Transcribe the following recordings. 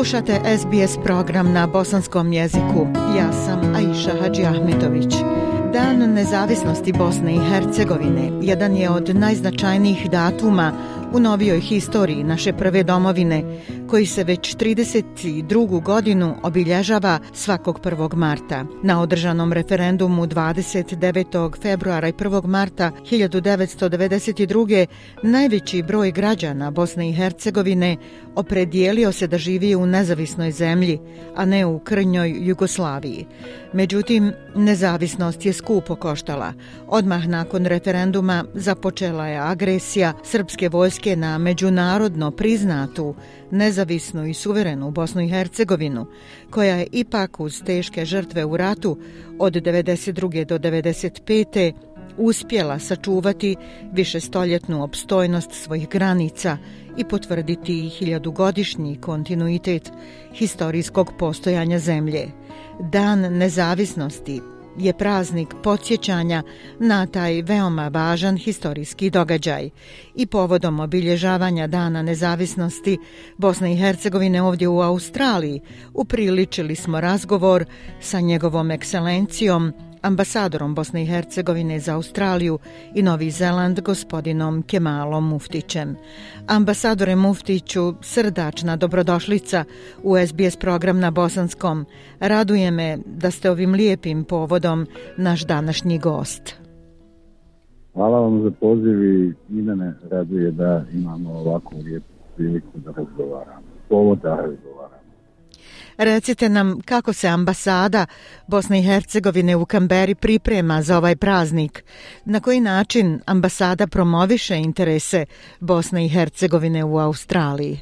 Slušate SBS program na bosanskom jeziku. Ja sam Aisha Hadži Ahmetović. Dan nezavisnosti Bosne i Hercegovine jedan je od najznačajnijih datuma u novijoj historiji naše prve domovine, koji se već 32. godinu obilježava svakog 1. marta. Na održanom referendumu 29. februara i 1. marta 1992. najveći broj građana Bosne i Hercegovine opredijelio se da živi u nezavisnoj zemlji, a ne u krnjoj Jugoslaviji. Međutim, nezavisnost je skupo koštala. Odmah nakon referenduma započela je agresija srpske vojske na međunarodno priznatu nezavisnost nezavisnu i suverenu Bosnu i Hercegovinu, koja je ipak uz teške žrtve u ratu od 92. do 95. uspjela sačuvati višestoljetnu opstojnost svojih granica i potvrditi hiljadugodišnji kontinuitet historijskog postojanja zemlje. Dan nezavisnosti je praznik podsjećanja na taj veoma važan historijski događaj i povodom obilježavanja Dana nezavisnosti Bosne i Hercegovine ovdje u Australiji upriličili smo razgovor sa njegovom ekscelencijom ambasadorom Bosne i Hercegovine za Australiju i Novi Zeland gospodinom Kemalom Muftićem. Ambasadore Muftiću, srdačna dobrodošlica u SBS program na Bosanskom. Raduje me da ste ovim lijepim povodom naš današnji gost. Hvala vam za poziv i mene raduje da imamo ovakvu lijepu priliku da razgovaramo. Povod da Recite nam kako se ambasada Bosne i Hercegovine u Kamberi priprema za ovaj praznik. Na koji način ambasada promoviše interese Bosne i Hercegovine u Australiji?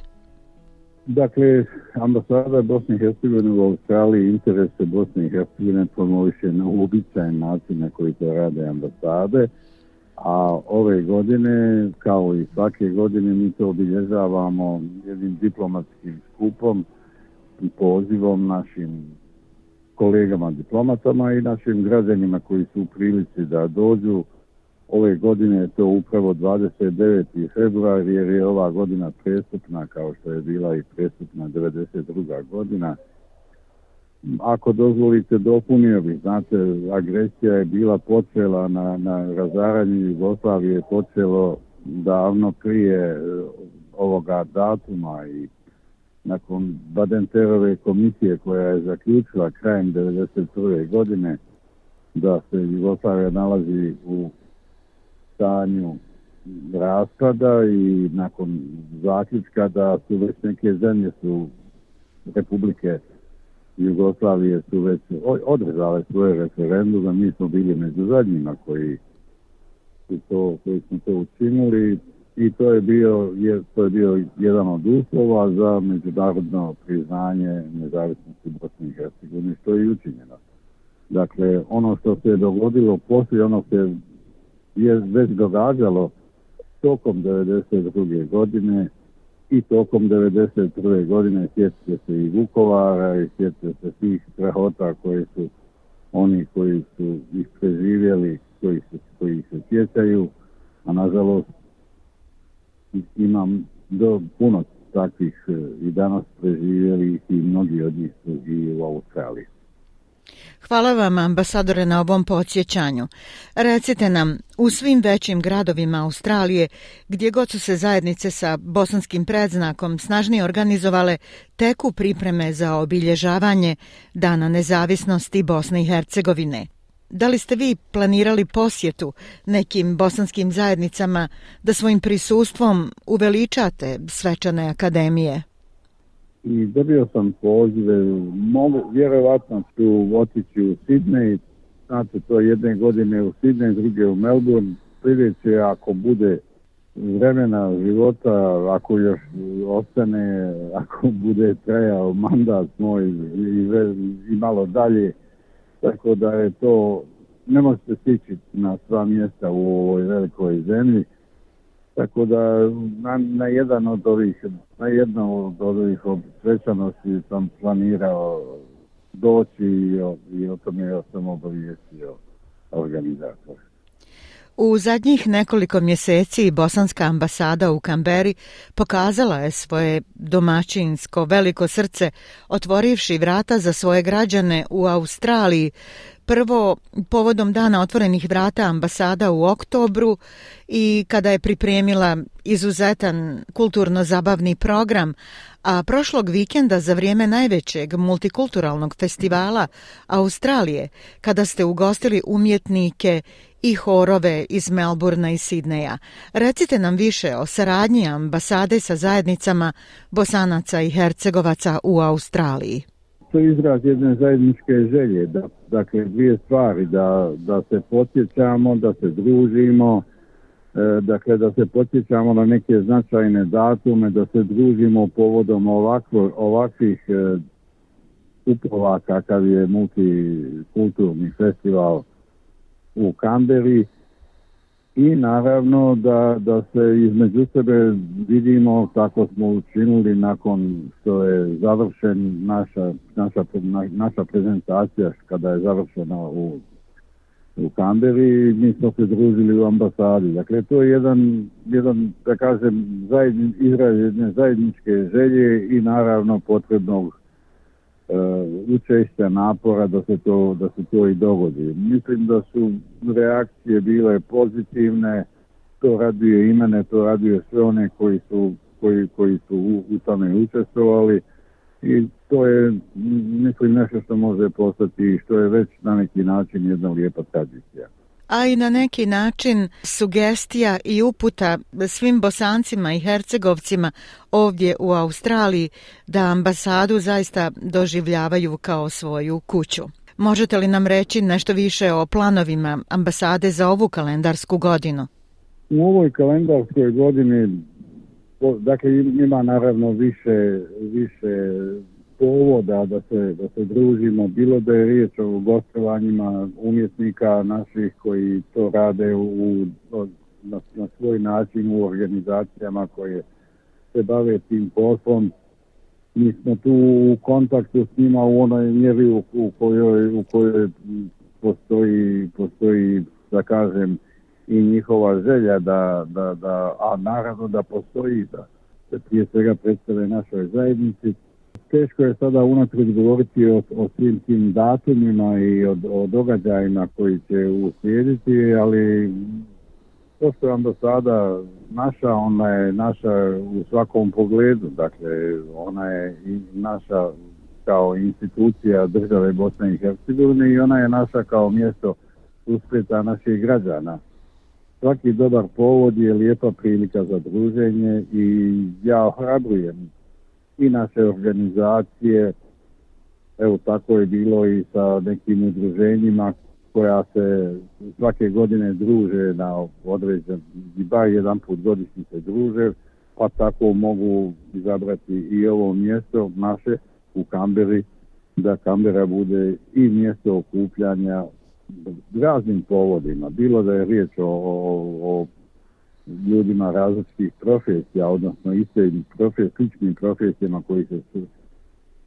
Dakle, ambasada Bosne i Hercegovine u Australiji interese Bosne i Hercegovine promoviše na uobičajen način na koji to rade ambasade, a ove godine, kao i svake godine, mi to obilježavamo jednim diplomatskim skupom pozivom našim kolegama diplomatama i našim građanima koji su u prilici da dođu. Ove godine je to upravo 29. februar jer je ova godina prestupna kao što je bila i prestupna 92. godina. Ako dozvolite, dopunio bi, Znate, agresija je bila počela na, na razaranju Jugoslavije, počelo davno prije e, ovoga datuma i nakon Badenterove komisije koja je zaključila krajem 1991. godine da se Jugoslavija nalazi u stanju raspada i nakon zaključka da su već neke zemlje su republike Jugoslavije su već odrezale svoje referendume, mi smo bili među zadnjima koji, to, koji smo to učinili i to je bio, je, to je bio jedan od uslova za međunarodno priznanje nezavisnosti Bosne i Hercegovine što je i učinjeno. Dakle, ono što se je dogodilo poslije ono što je, već događalo tokom 1992. godine i tokom 1991. godine sjetite se i Vukovara i sjetite se tih strahota koji su oni koji su ih preživjeli, koji, se, koji se sjećaju, a nažalost imam do puno takvih e, i danas preživjeli i mnogi od njih i u Australiji. Hvala vam ambasadore na ovom podsjećanju. Recite nam, u svim većim gradovima Australije, gdje god su se zajednice sa bosanskim predznakom snažnije organizovale, teku pripreme za obilježavanje Dana nezavisnosti Bosne i Hercegovine. Da li ste vi planirali posjetu nekim bosanskim zajednicama da svojim prisustvom uveličate svečane akademije? I dobio sam pozive, mogu, vjerovatno ću otići u Sidney, znate to jedne godine u Sidney, druge u Melbourne, sljedeće ako bude vremena života, ako još ostane, ako bude trajao mandat moj i, i, i malo dalje, tako da je to, ne možete stići na sva mjesta u ovoj velikoj zemlji. Tako da na, na jedan od ovih, na jedno od ovih svečanosti sam planirao doći i o, i o tome ja sam obavijestio organizator. U zadnjih nekoliko mjeseci bosanska ambasada u Kamberi pokazala je svoje domaćinsko veliko srce otvorivši vrata za svoje građane u Australiji. Prvo povodom dana otvorenih vrata ambasada u oktobru i kada je pripremila izuzetan kulturno zabavni program, a prošlog vikenda za vrijeme najvećeg multikulturalnog festivala Australije, kada ste ugostili umjetnike i horove iz Melburna i Sidneja. Recite nam više o saradnji ambasade sa zajednicama Bosanaca i Hercegovaca u Australiji. To je izraz jedne zajedničke želje, dakle dvije stvari, da, se potjećamo, da se družimo, E, dakle da se podsjećamo na neke značajne datume, da se družimo povodom ovakvo, ovakvih e, upova kakav je multikulturni festival u Kamberi i naravno da, da se između sebe vidimo kako smo učinili nakon što je završena naša, naša, naša prezentacija kada je završena u u Kamberi, mi smo se družili u ambasadi. Dakle, to je jedan, jedan da kažem, izraz jedne zajedničke želje i naravno potrebnog e, učešća napora da se, to, da se to i dogodi. Mislim da su reakcije bile pozitivne, to raduje i mene, to raduje sve one koji su, koji, koji su u, u tome učestvovali i to je, mislim, nešto što može postati i što je već na neki način jedna lijepa tradicija a i na neki način sugestija i uputa svim bosancima i hercegovcima ovdje u Australiji da ambasadu zaista doživljavaju kao svoju kuću. Možete li nam reći nešto više o planovima ambasade za ovu kalendarsku godinu? U ovoj kalendarskoj godini Dakle, ima naravno više, više povoda da se, da se družimo, bilo da je riječ o gostovanjima umjetnika naših koji to rade u, na, na svoj način u organizacijama koje se bave tim poslom. Mi smo tu u kontaktu s njima u onoj mjeri u, kojoj, u kojoj postoji, postoji, da kažem, i njihova želja da, da, da a naravno da postoji da se prije svega predstave našoj zajednici. Teško je sada unaprijed govoriti o, svim tim datumima i o, događajima koji će uslijediti, ali to što je sada naša, ona je naša u svakom pogledu, dakle ona je naša kao institucija države Bosne i Hercegovine i ona je naša kao mjesto uspjeta naših građana. Svaki dobar povod je lijepa prilika za druženje i ja ohrabrujem i naše organizacije, evo tako je bilo i sa nekim udruženjima koja se svake godine druže na određen, i bar jedan put godišnji se druže, pa tako mogu izabrati i ovo mjesto naše u Kamberi, da Kambera bude i mjesto okupljanja raznim povodima, bilo da je riječ o, o, ljudima različitih profesija, odnosno iste profesijama koji se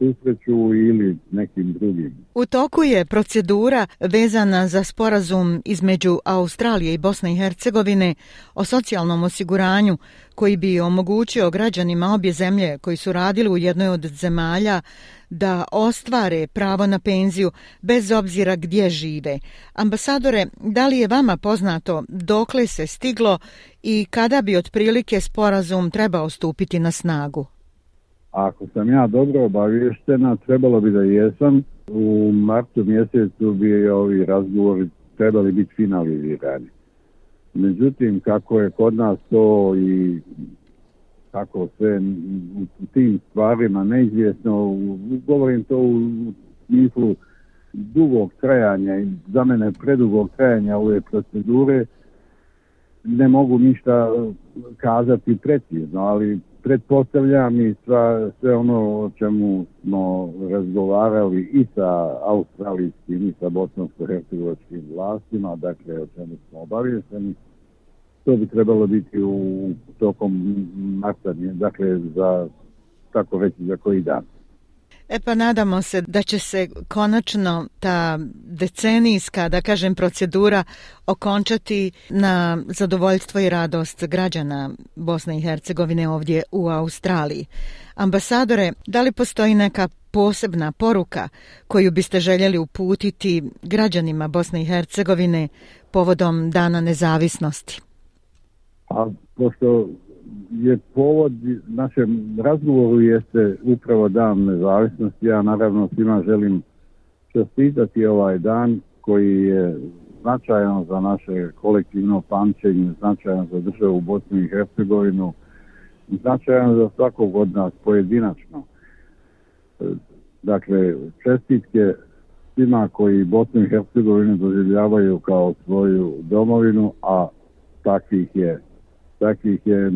susreću ili nekim drugim. U toku je procedura vezana za sporazum između Australije i Bosne i Hercegovine o socijalnom osiguranju koji bi omogućio građanima obje zemlje koji su radili u jednoj od zemalja da ostvare pravo na penziju bez obzira gdje žive. Ambasadore, da li je vama poznato dokle se stiglo i kada bi otprilike sporazum trebao stupiti na snagu? ako sam ja dobro obavještena, trebalo bi da jesam, u martu mjesecu bi ovi razgovori trebali biti finalizirani. Međutim, kako je kod nas to i kako se u tim stvarima neizvjesno, govorim to u smislu dugog trajanja i za mene predugog trajanja ove procedure, ne mogu ništa kazati precizno, ali pretpostavljam i sva, sve ono o čemu smo razgovarali i sa australijskim i sa bosansko-hercegovačkim vlastima, dakle o čemu smo obaviješteni, to bi trebalo biti u tokom marta, dakle za tako reći za koji dan. E pa nadamo se da će se konačno ta decenijska, da kažem, procedura okončati na zadovoljstvo i radost građana Bosne i Hercegovine ovdje u Australiji. Ambasadore, da li postoji neka posebna poruka koju biste željeli uputiti građanima Bosne i Hercegovine povodom Dana nezavisnosti? A pošto je povod našem razgovoru jeste upravo dan nezavisnosti. Ja naravno svima želim čestitati ovaj dan koji je značajan za naše kolektivno pamćenje, značajan za državu Bosnu i Hercegovinu, značajan za svakog od nas pojedinačno. Dakle, čestitke svima koji Bosnu i Hercegovinu doživljavaju kao svoju domovinu, a takvih je takvih je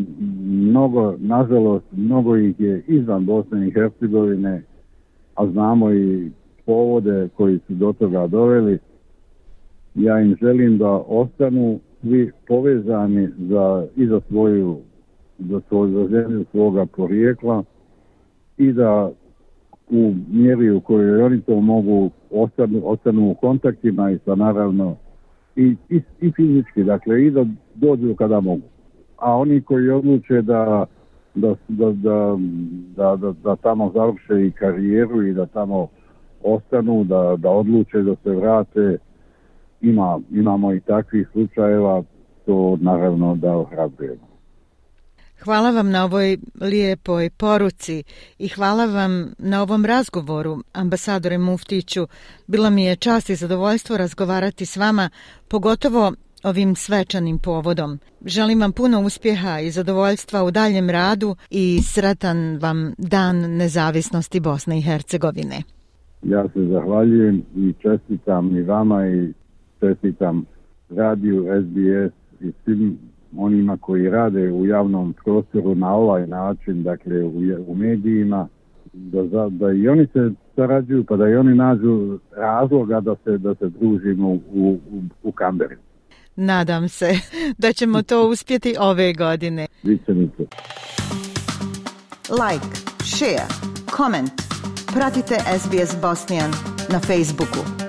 mnogo, nažalost, mnogo ih je izvan Bosne i Hercegovine, a znamo i povode koji su do toga doveli. Ja im želim da ostanu svi povezani za, i za svoju za, svoj, zemlju svoga porijekla i da u mjeri u kojoj oni to mogu ostanu, ostanu u kontaktima i sa naravno i, i, i fizički, dakle i da dođu kada mogu a oni koji odluče da, da, da, da tamo završe i karijeru i da tamo ostanu, da odluče da se vrate, ima, imamo i takvih slučajeva, to naravno da ohrabrujemo. Hvala vam na ovoj lijepoj poruci i hvala vam na ovom razgovoru, ambasadore Muftiću. Bilo mi je čast i zadovoljstvo razgovarati s vama, pogotovo ovim svečanim povodom. Želim vam puno uspjeha i zadovoljstva u daljem radu i sretan vam Dan nezavisnosti Bosne i Hercegovine. Ja se zahvaljujem i čestitam i vama i čestitam radiju SBS i svim onima koji rade u javnom prostoru na ovaj način, dakle u, medijima, da, da i oni se sarađuju pa da i oni nađu razloga da se, da se družimo u, u, u Kamberi. Nadam se da ćemo to uspjeti ove godine. Like, share, comment. Pratite SBS Bosnian na Facebooku.